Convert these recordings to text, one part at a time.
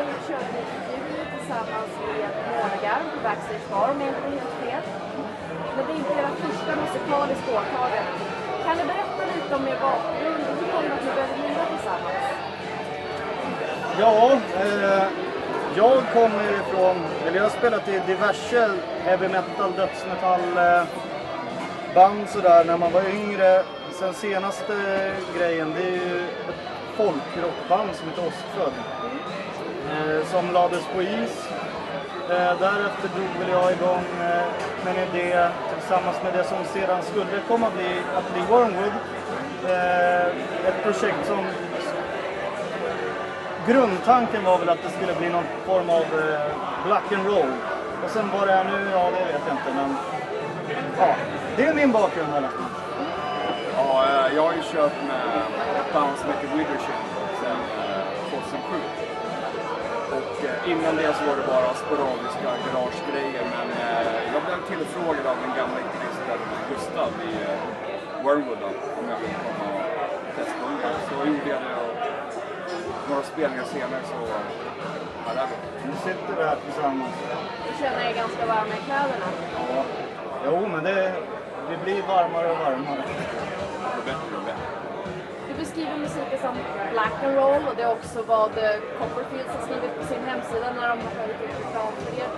band. Ni körde ni intervjuer tillsammans med Månegarm på Backstage Bar om jag inte är helt fel. Men det är inte era första musikaliska åtagande. Kan ni berätta lite om er bakgrund och hur kom det att ni började lira tillsammans? Ja, eh, jag kommer ju ifrån, eller jag har spelat i diverse heavy metal, dödsmetall eh, band sådär när man var yngre. Sen senaste grejen, det är ju folkrockband som heter Åskfödd. Eh, som lades på is. Eh, därefter drog väl jag igång eh, med en idé tillsammans med det som sedan skulle komma bli att bli Wormwood. Eh, ett projekt som Grundtanken var väl att det skulle bli någon form av eh, black and roll. Och sen vad det är nu, ja det vet jag inte men... Ja, det är min bakgrund i alla fall. Ja, jag har ju kört med ett band som heter Withershin sedan eh, 2007. Och eh, innan det så var det bara sporadiska garagegrejer men eh, jag blev tillfrågad av den gamla gitarristen Gustav i Wormwood om jag ville komma och testa om det. Så gjorde jag det och några spelningar senare så ja, där då. Nu sitter vi här tillsammans. Du känner er ganska varma i kläderna. Ja. Jo, men det, vi blir varmare och varmare. Det bättre och bättre. Du beskriver musiken som black and roll och det är också vad eh, Copperfields har skrivit på sin hemsida när de har tagit ut reklam för er.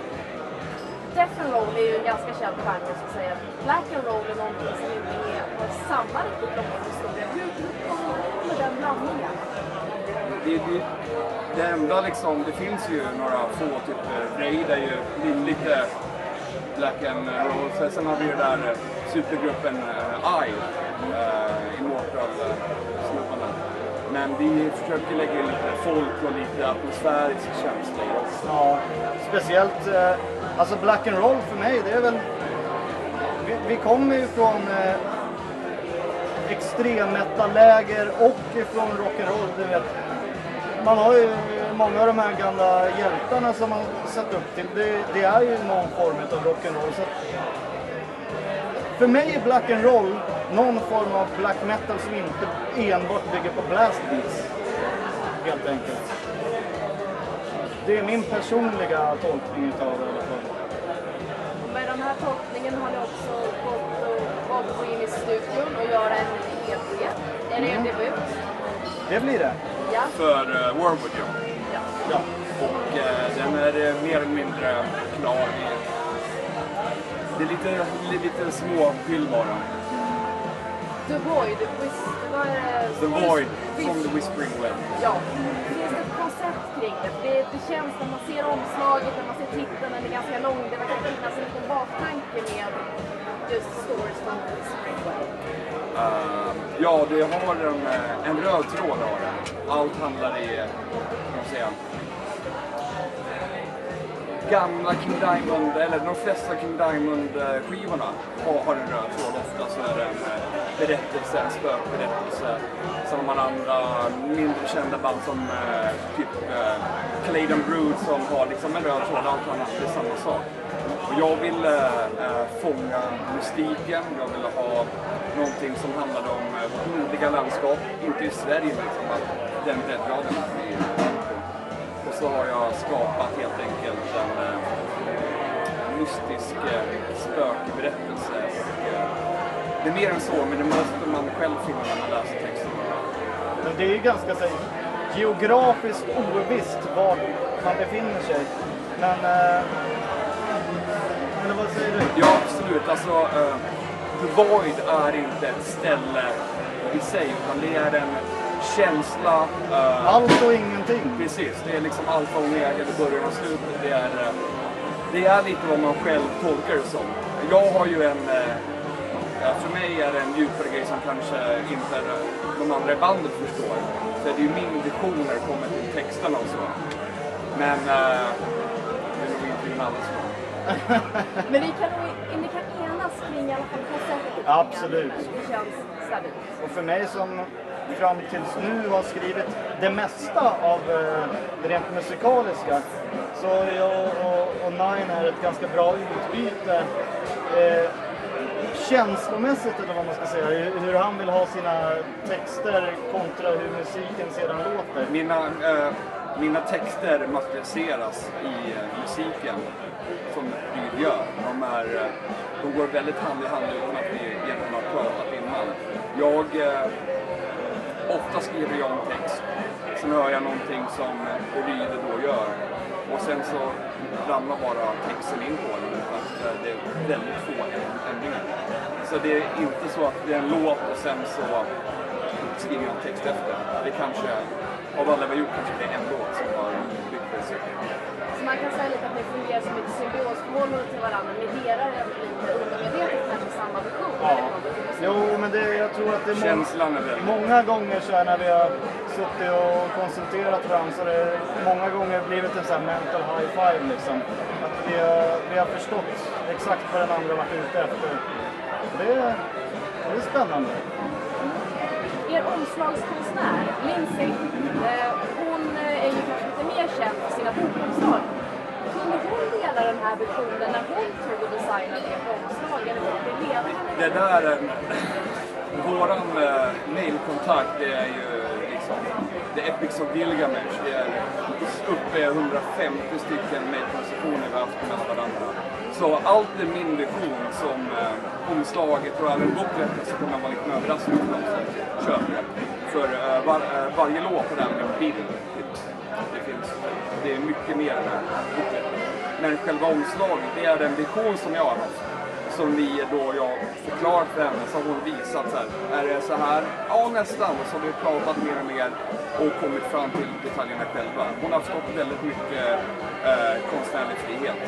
Death and roll är ju en ganska känd genre så att säga. Black and roll är någonting som inte är, har samma riktigt långa historia. Hur kommer den blandningen? det, det, det enda liksom, det finns ju några få typer. Braid är ju li- lite black and roll. Sen- har vi ju där eh, supergruppen uh, I, uh, snubbarna. Men vi försöker lägga in lite folk och lite atmosfärisk känsla i oss. Ja, speciellt, eh, alltså black and roll för mig, det är väl... Vi, vi kommer ju från eh, extremmetalläger och ifrån rock'n'roll, du vet. Man har ju många av de här gamla hjältarna som man sett upp till, det, det är ju någon form av rock'n'roll. För mig är black and roll någon form av black metal som inte enbart bygger på blast beats. Helt enkelt. Det är min personliga tolkning utav det i alla fall. Med den här tolkningen har ni också gått och valt att gå in i studion och göra en EP. Är det er debut? Det blir det. Ja. För uh, Wormwood ja. ja. Ja. Och eh, den är eh, mer eller mindre klar. Det- Det är lite, li- lite småpyll bara. The Void, Whis, vad är det? The Void from the Whispering Well. Ja. Finns det ett koncept kring det? För det, det känns när man ser omslaget, när man ser titeln, den är ganska lång. Det verkar finnas en liten baktanke med just stories from the Whispering Well. Eh, ja, det har en, eh, en röd tråd har det. Allt handlar i, eh, kan man säga, gamla King Diamond, eller de flesta King Diamond-skivorna eh, har, har en röd tråd. Ofta så är det en eh, berättelse, en spökberättelse. Sen har man andra mindre kända band som eh, typ eh, Claydon Brood som har liksom en röd tråd, allt annat är samma sak. Och jag ville eh, fånga mystiken, jag ville ha någonting som handlade om eh, vårt nordliga landskap, inte i Sverige liksom, den breddgraden så har jag skapat helt enkelt en eh, mystisk eh, spökberättelse. Eh, det är mer än så, men det måste man själv finna när man läser texten. Men det är ju ganska så, geografiskt ovisst var man befinner sig. Men... Eh, eller vad säger du? Ja, absolut. Alltså, The Void är inte ett ställe i sig, utan det är en känsla. eh, Allt och ingenting. Precis, det är liksom alfa och omega, det börjar och slutet. Det är, eh, det är lite vad man själv tolkar det som. Jag har ju en, eh, för mig är det en djupare grej som kanske inte är, de andra i bandet förstår. Så det är ju min vision när det kommer till texterna och så. Men det är nog inte min alldeles bra. Men vi kan, nog- ni kan enas kring i alla fall konceptet. Absolut. Det känns stabilt. Och för mig som fram tills nu har skrivit det mesta av eh, det rent musikaliska. Så jag och, och Nine är ett ganska bra utbyte. Eh, känslomässigt eller vad man ska säga, hur hur han vill ha sina texter kontra hur musiken sedan låter. Mina, eh, mina texter materialiseras i eh, musiken som Ryd gör. De, är, eh, de går väldigt hand i hand utan att vi egentligen har pratat innan. Jag, eh, ofta skriver jag en text, sen hör jag någonting som Ryde då gör och sen så ramlar bara texten in på den för att eh, det är väldigt få ändringar. Så det är inte så att det är en låt och sen så skriver jag en text efter. Det kanske, av alla vi har gjort, kanske det är en låt som har byggt det så. Så man kan säga lite att ni fungerar som ett symbiosförhållande till varandra. Ni även lite undermedvetet kanske samma vision. Ja. Jo, men det, jag tror att det är många, Känslan är många gånger så här när vi har suttit och konsulterat varandra så har det många gånger blivit en sån här mental high five liksom. Att vi har, vi har förstått exakt vad den andra varit ute efter. Det är, det är spännande. Er omslagskonstnär, Lindsay, eh, hon eh, är ju kanske lite mer känd för sina bokomslag. Kunde hon den här visionen när hon tog och designade ert omslag? Eller? Det där, är, våran eh, mailkontakt, det är ju liksom, The Epics of Gilgamesh. Det är uppe i 150 stycken mailkonversationer vi har haft med varandra. Så allt är min vision som eh, omslaget och även bokletten så kommer man vara lite överraskad för de som köper det. För eh, var, eh, varje låt har även en bild. Det, finns, det är mycket mer än bokletten. Men själva omslaget, det är den vision som jag har haft som vi då, jag förklarat för henne, så har hon visat så här, är det så här? Ja, nästan. Och så har vi pratat mer och mer och kommit fram till detaljerna själva. Hon har förstått väldigt mycket eh, konstnärlig frihet.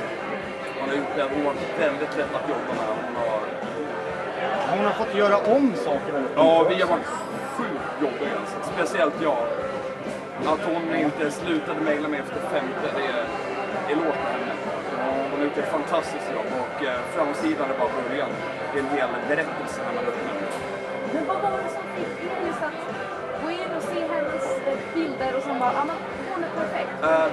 Hon har gjort det, hon har väldigt lätt att jobba med. Hon har, Hon har fått göra om saker väldigt ja, vi har varit sjukt jobbiga alltså. Speciellt jag. Att hon inte slutade mejla mig efter femte, det är eloge till henne. Hon har gjort ett fantastiskt jobb och eh, framsidan är bara början. Det är en hel berättelse när man öppnar. Men vad var det som fick just att gå in och se hennes eh, bilder och som bara, ja men hon är perfekt. Eh,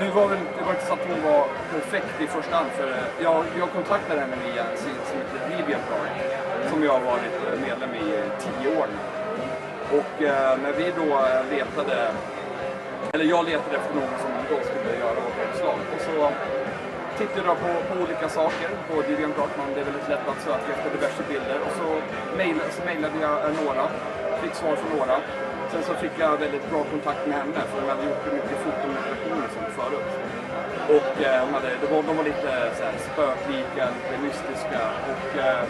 nu var väl, det var inte så att hon var perfekt i första hand för eh, jag, jag kontaktade henne via en sida som heter DeviantArt som jag har varit eh, medlem i tio år nu. Och eh, när vi då letade, eller jag letade efter någon som då skulle göra vårt omslag och så tittade jag på, på olika saker på DeviantArt, man det är väldigt lätt att söka efter diverse bilder och så mejlade, så mejlade jag eh, några, fick svar från några. Sen så fick jag väldigt bra kontakt med henne för hon hade gjort mycket fotooperationer som förut. Och eh, de, hade, de, var, de var lite så här, spöklika, lite mystiska. Och eh,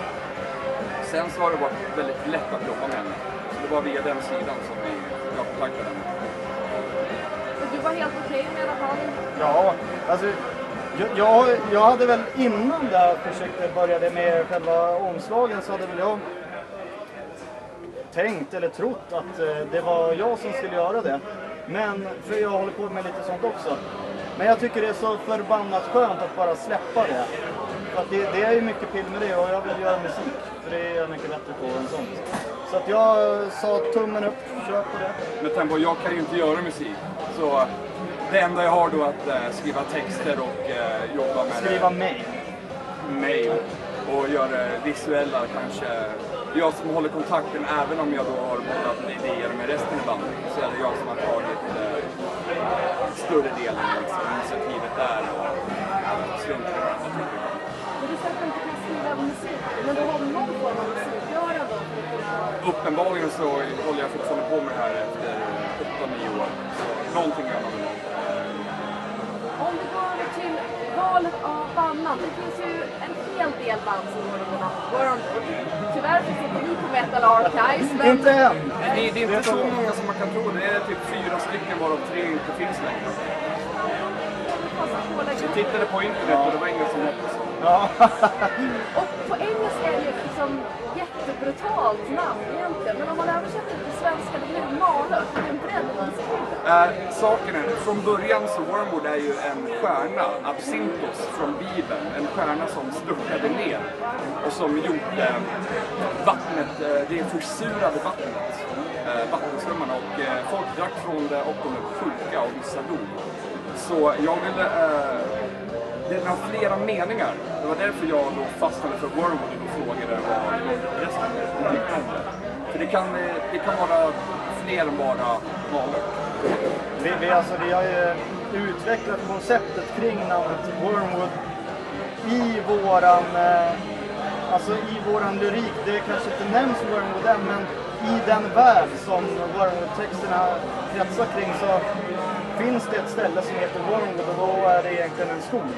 sen så har det varit väldigt lätt att jobba med henne. Så det var via den sidan som vi, jag kontaktade henne. Och du var helt okej med att han Ja, alltså jag, jag, hade väl innan det här projektet började med själva omslagen så hade väl jag tänkt eller trott att eh, det var jag som skulle göra det. Men, för jag håller på med lite sånt också. Men jag tycker det är så förbannat skönt att bara släppa det. För att det, det är ju mycket pill med det och jag vill göra musik. För det är jag mycket bättre på än sånt. Så att jag sa tummen upp, kör på det. Men tanke jag kan ju inte göra musik. Så det enda jag har då är att eh, skriva texter och eh, jobba med Skriva mail. mail och göra det visuella kanske. Jag som håller kontakten även om jag då har bollat idéer med resten i bandet så är det jag som har tagit eh, större delen liksom, initiativet där och i vad andra. Men du sa att du inte kan skriva musik, men du har någon form av då kunna... Uppenbarligen så håller jag fortfarande på med det här efter 8-9 år. Så någonting gör bandnamn. Det finns ju en hel del band som går under namnet Wormwood. Tyvärr finns inte ni på Metal Archives, men... Inte än! Det, det är inte så många som man kan tro. Det är typ fyra stycken varav tre inte finns längre. Lägga Jag tittade på internet och det var ingen som hette så. Ja. Och på engelska är det ju ett liksom jättebrutalt namn egentligen. Men om man översätter det till svenska, det blir malört. Det är en brännvinskrydda. Eh, saken är, från början så Wormwood är ju en stjärna, Absintos från Bibeln. En stjärna som störtade ner och som gjorde vattnet, eh, det försurade vattnet eh, vattenströmmarna och eh, folk drack från det och de blev sjuka och vissa dog. Så jag ville... Eh, det var flera meningar. Det var därför jag då fastnade för Wormwood och frågade vad resten tyckte om det. För det kan, eh, det kan vara fler än bara valor. Vi, vi, alltså, vi har ju utvecklat konceptet kring namnet Wormwood i våran, eh, alltså i våran lyrik. Det kanske inte nämns Wormwood än, men i den värld som Wormwood-texterna kretsar kring så finns det ett ställe som heter Wormwood och då är det egentligen en skog.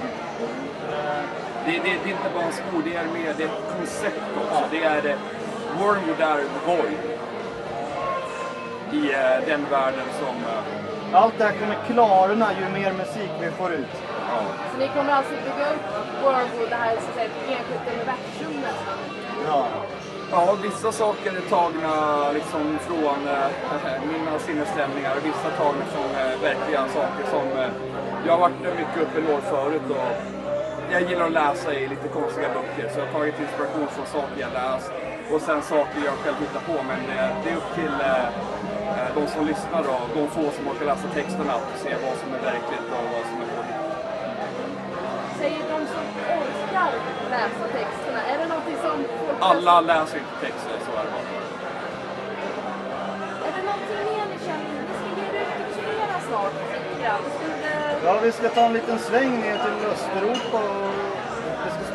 Det, det, det är inte bara en skog, det är mer det är ett koncept också. Det är Wormwood är void. I eh, den världen som... eh, Allt det här kommer klarna ju mer musik vi får ut. ja. Så ni kommer alltså bygga upp Wormwood, det här så att säga, ett enskilt universum nästan? Ja. Ja, vissa saker är tagna liksom från eh, mina sinnesstämningar och vissa tagna från eh, verkliga saker som... Eh, jag har varit mycket uppe i förut och jag gillar att läsa i lite konstiga böcker så jag har tagit inspiration från saker jag läst och sen saker jag själv hittar på men det är upp till de som lyssnar och de få som orkar läsa texterna att se vad som är verkligt och vad som är påhittat. Säger de som orkar läsa texterna, är det någonting som folk... Alla läser inte texter, så är det bara. Är det någonting mer ni känner? Ni ska ge ut och turnera snart lite grann. Ja, vi ska ta en liten sväng ner till Östeuropa och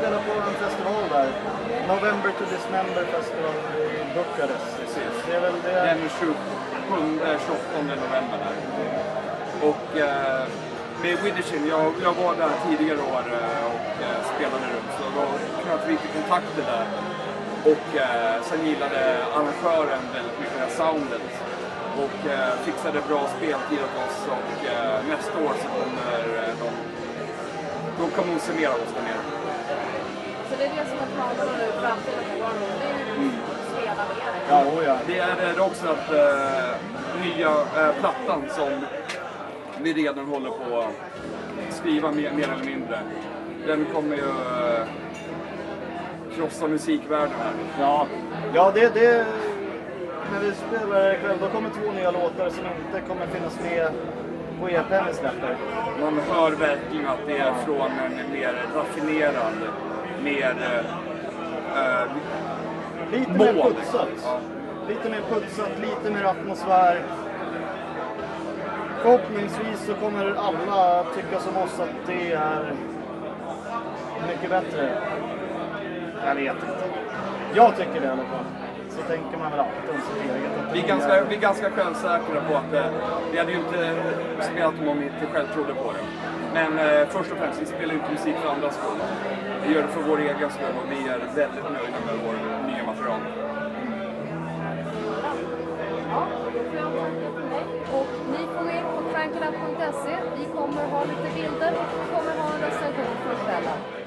vi ska spela på en festival där. November to Dismember Festival i Bukarest. Precis. Det är väl det. Den 27, 28 november där. Och eh, med Widershin, jag, jag var där tidigare år eh, och eh, spelade runt så då knöt vi lite kontakter där. Och eh, sen gillade arrangören väldigt mycket det här soundet. Och eh, fixade bra speltid åt oss och eh, nästa år så kommer eh, de, de kommer av oss där nere. Så det är det som är planerna nu, framtiden för Wormwood. Det är ju att spela mer. Ja, oh ja. Det är det också att eh, nya eh, plattan som vi redan håller på att skriva mer, mer eller mindre. Den kommer ju eh, krossa musikvärlden här. Ja, ja det, det... När vi spelar ikväll då kommer två nya låtar som inte kommer finnas med på EPn vi släpper. Man hör verkligen att det är från en mer raffinerad, mer eh, eh, Lite mer mål. putsat. Ja. Lite mer putsat, lite mer atmosfär. Förhoppningsvis så kommer alla tycka som oss att det är mycket bättre. Jag vet inte. Jag tycker det i alla fall. Så tänker man väl alltid om sitt eget. Vi är, det ganska, vi är ganska självsäkra på att eh, vi hade ju inte spelat om vi inte själv trodde på det. Men eh, först och främst, vi spelar ut inte musik för andras skull. Vi gör det för vår egen skull och vi är väldigt nöjda med vår nya material. Ja, då får jag tacka för mig. Och ni får gå in på crankenup.se. Vi kommer ha lite bilder och vi kommer ha en recension från